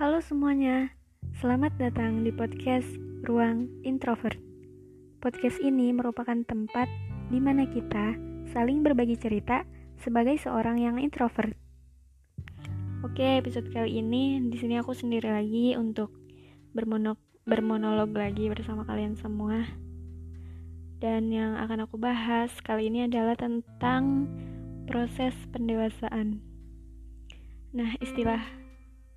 Halo semuanya, selamat datang di podcast Ruang Introvert. Podcast ini merupakan tempat di mana kita saling berbagi cerita sebagai seorang yang introvert. Oke, episode kali ini di sini aku sendiri lagi untuk bermono bermonolog lagi bersama kalian semua. Dan yang akan aku bahas kali ini adalah tentang proses pendewasaan. Nah, istilah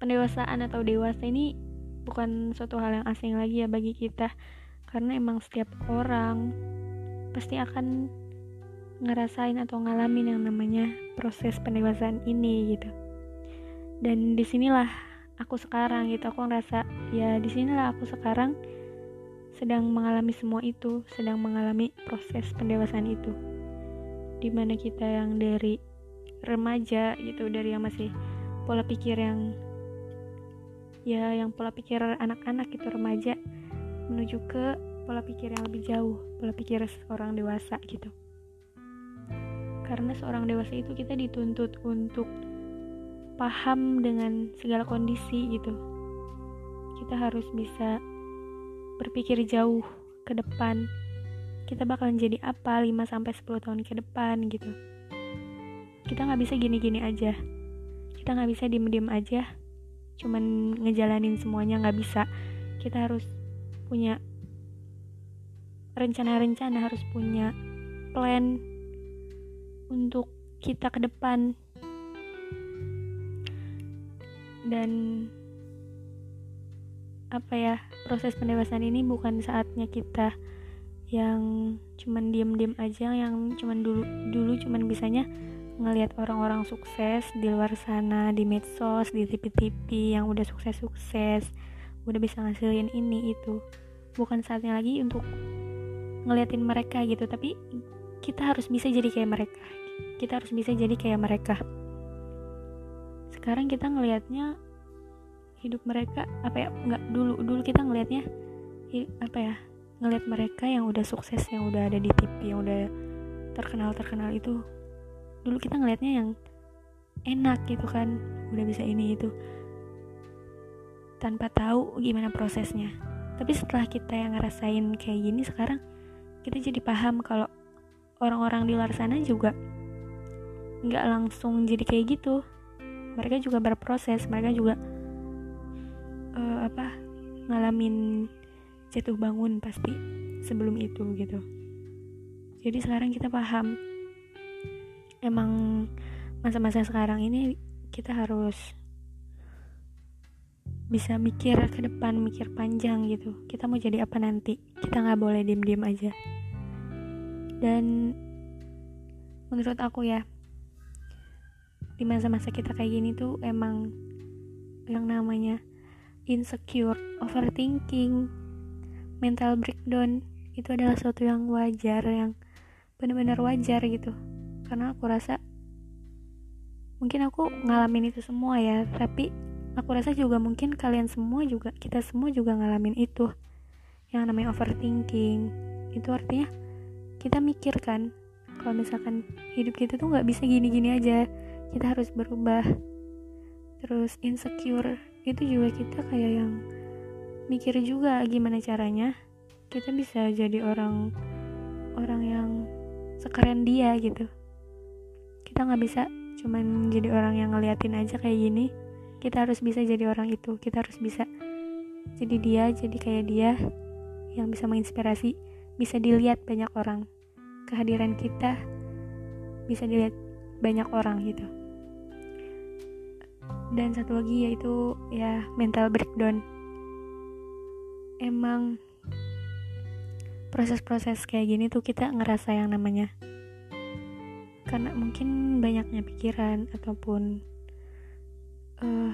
pendewasaan atau dewasa ini bukan suatu hal yang asing lagi ya bagi kita. Karena emang setiap orang pasti akan ngerasain atau ngalamin yang namanya proses pendewasaan ini gitu. Dan di sinilah aku sekarang gitu. Aku ngerasa ya di sinilah aku sekarang sedang mengalami semua itu sedang mengalami proses pendewasaan itu. Di mana kita yang dari remaja gitu dari yang masih pola pikir yang ya yang pola pikir anak-anak itu remaja menuju ke pola pikir yang lebih jauh pola pikir seorang dewasa gitu. Karena seorang dewasa itu kita dituntut untuk paham dengan segala kondisi gitu. Kita harus bisa berpikir jauh ke depan. Kita bakalan jadi apa 5 sampai 10 tahun ke depan gitu. Kita nggak bisa gini-gini aja. Kita nggak bisa diem-diem aja cuman ngejalanin semuanya nggak bisa. Kita harus punya rencana-rencana harus punya plan untuk kita ke depan. Dan apa ya proses pendewasaan ini bukan saatnya kita yang cuman diem-diem aja yang cuman dulu dulu cuman bisanya ngelihat orang-orang sukses di luar sana di medsos di TV-TV yang udah sukses-sukses udah bisa ngasilin ini itu. Bukan saatnya lagi untuk ngeliatin mereka gitu tapi kita harus bisa jadi kayak mereka. Kita harus bisa jadi kayak mereka. Sekarang kita ngelihatnya hidup mereka apa ya nggak dulu dulu kita ngelihatnya apa ya ngelihat mereka yang udah sukses yang udah ada di TV yang udah terkenal terkenal itu dulu kita ngelihatnya yang enak gitu kan udah bisa ini itu tanpa tahu gimana prosesnya. Tapi setelah kita yang ngerasain kayak gini sekarang kita jadi paham kalau orang-orang di luar sana juga nggak langsung jadi kayak gitu. Mereka juga berproses mereka juga uh, apa ngalamin jatuh bangun pasti sebelum itu gitu. Jadi sekarang kita paham emang masa-masa sekarang ini kita harus bisa mikir ke depan mikir panjang gitu. Kita mau jadi apa nanti? Kita nggak boleh diem-diem aja. Dan menurut aku ya di masa-masa kita kayak gini tuh emang yang namanya insecure overthinking mental breakdown itu adalah sesuatu yang wajar yang benar-benar wajar gitu karena aku rasa mungkin aku ngalamin itu semua ya. Tapi aku rasa juga mungkin kalian semua juga kita semua juga ngalamin itu. Yang namanya overthinking. Itu artinya kita mikir kan kalau misalkan hidup kita tuh nggak bisa gini-gini aja. Kita harus berubah. Terus insecure itu juga kita kayak yang mikir juga gimana caranya kita bisa jadi orang orang yang sekeren dia gitu kita nggak bisa cuman jadi orang yang ngeliatin aja kayak gini. Kita harus bisa jadi orang itu. Kita harus bisa jadi dia jadi kayak dia yang bisa menginspirasi bisa dilihat banyak orang. Kehadiran kita bisa dilihat banyak orang gitu. Dan satu lagi yaitu ya mental breakdown. Emang proses-proses kayak gini tuh kita ngerasa yang namanya karena mungkin banyaknya pikiran ataupun uh,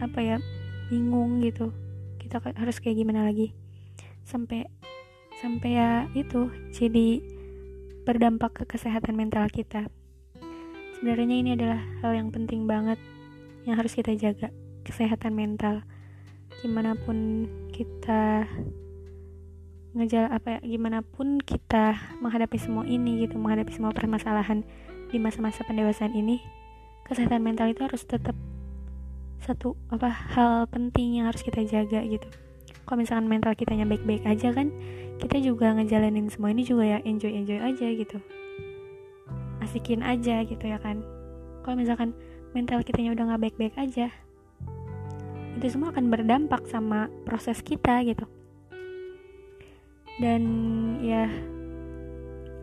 apa ya bingung gitu. Kita harus kayak gimana lagi. Sampai sampai ya itu jadi berdampak ke kesehatan mental kita. Sebenarnya ini adalah hal yang penting banget yang harus kita jaga kesehatan mental. Gimana pun kita ngejala apa ya gimana pun kita menghadapi semua ini gitu menghadapi semua permasalahan di masa-masa pendewasaan ini kesehatan mental itu harus tetap satu apa hal penting yang harus kita jaga gitu. Kalau misalkan mental kitanya baik-baik aja kan kita juga ngejalanin semua ini juga ya enjoy enjoy aja gitu. Asikin aja gitu ya kan. Kalau misalkan mental kitanya udah nggak baik-baik aja itu semua akan berdampak sama proses kita gitu dan ya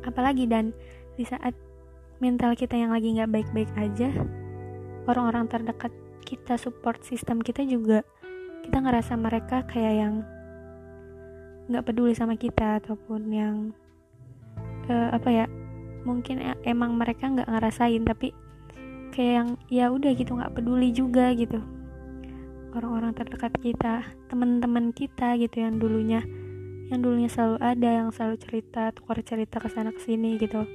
apalagi dan di saat mental kita yang lagi nggak baik-baik aja orang-orang terdekat kita support sistem kita juga kita ngerasa mereka kayak yang nggak peduli sama kita ataupun yang uh, apa ya mungkin e, emang mereka nggak ngerasain tapi kayak yang ya udah gitu nggak peduli juga gitu. Orang-orang terdekat kita teman-teman kita gitu yang dulunya yang dulunya selalu ada yang selalu cerita tukar cerita ke sana ke sini gitu.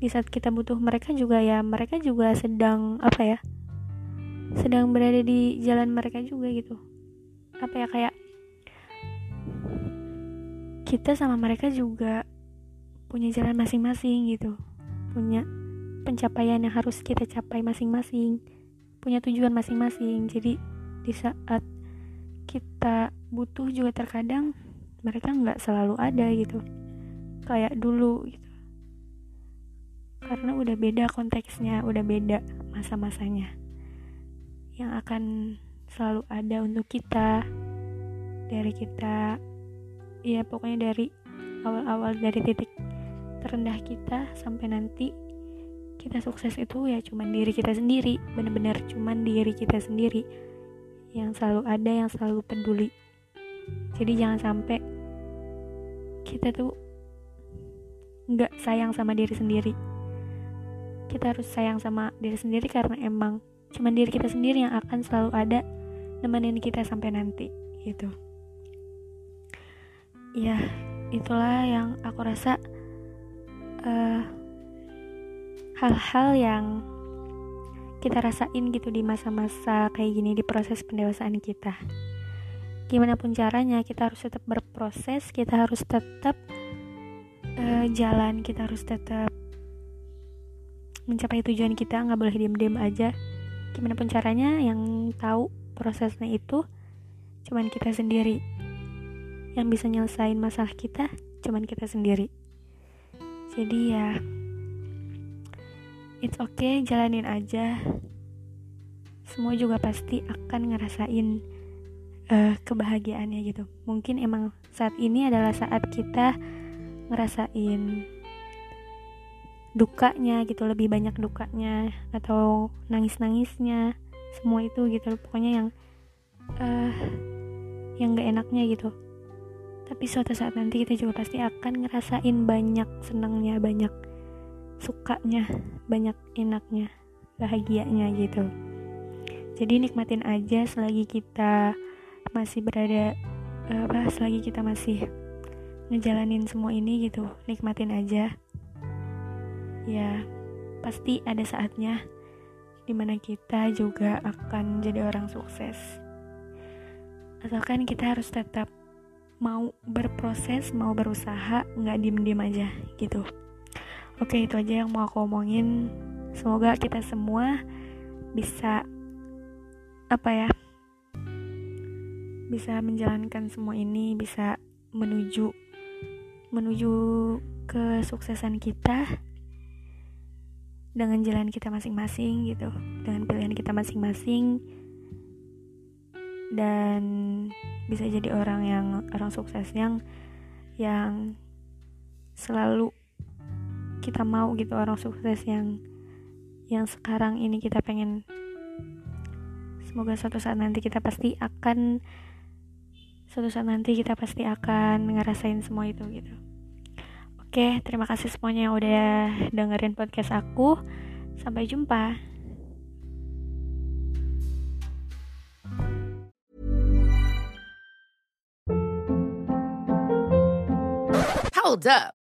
Di saat kita butuh mereka juga ya mereka juga sedang apa ya sedang berada di jalan mereka juga gitu. Apa ya kayak kita sama mereka juga punya jalan masing-masing gitu. Punya pencapaian yang harus kita capai masing-masing punya tujuan masing-masing. Jadi di saat kita butuh juga terkadang mereka nggak selalu ada gitu. Kayak dulu gitu. Karena udah beda konteksnya udah beda masa-masanya. Yang akan selalu ada untuk kita dari kita ya pokoknya dari awal-awal dari titik terendah kita sampai nanti kita sukses itu ya cuman diri kita sendiri bener-bener cuman diri kita sendiri yang selalu ada yang selalu peduli. Jadi jangan sampai kita tuh nggak sayang sama diri sendiri. Kita harus sayang sama diri sendiri karena emang cuman diri kita sendiri yang akan selalu ada nemenin kita sampai nanti gitu. Ya itulah yang aku rasa uh, hal-hal yang kita rasain gitu di masa-masa kayak gini di proses pendewasaan kita. Gimana pun caranya kita harus tetap berproses kita harus tetap uh, jalan kita harus tetap mencapai tujuan kita nggak boleh diem-diem aja. Gimana pun caranya yang tahu prosesnya itu cuman kita sendiri. Yang bisa nyelesain masalah kita cuman kita sendiri. Jadi ya it's okay jalanin aja. Semua juga pasti akan ngerasain uh, kebahagiaannya gitu. Mungkin emang saat ini adalah saat kita ngerasain dukanya gitu lebih banyak dukanya atau nangis nangisnya semua itu gitu. Pokoknya yang uh, yang gak enaknya gitu. Tapi suatu saat nanti kita juga pasti akan ngerasain banyak senangnya banyak sukanya banyak enaknya bahagianya gitu. Jadi nikmatin aja selagi kita masih berada apa selagi kita masih ngejalanin semua ini gitu nikmatin aja. Ya pasti ada saatnya di mana kita juga akan jadi orang sukses. Atau kan kita harus tetap mau berproses mau berusaha nggak diem diem aja gitu Oke, itu aja yang mau aku omongin. Semoga kita semua bisa apa ya? Bisa menjalankan semua ini, bisa menuju menuju kesuksesan kita dengan jalan kita masing-masing gitu, dengan pilihan kita masing-masing dan bisa jadi orang yang orang sukses yang yang selalu kita mau gitu orang sukses yang yang sekarang ini kita pengen. Semoga suatu saat nanti kita pasti akan suatu saat nanti kita pasti akan ngerasain semua itu gitu. Oke terima kasih semuanya yang udah dengerin podcast aku. Sampai jumpa. Hold up.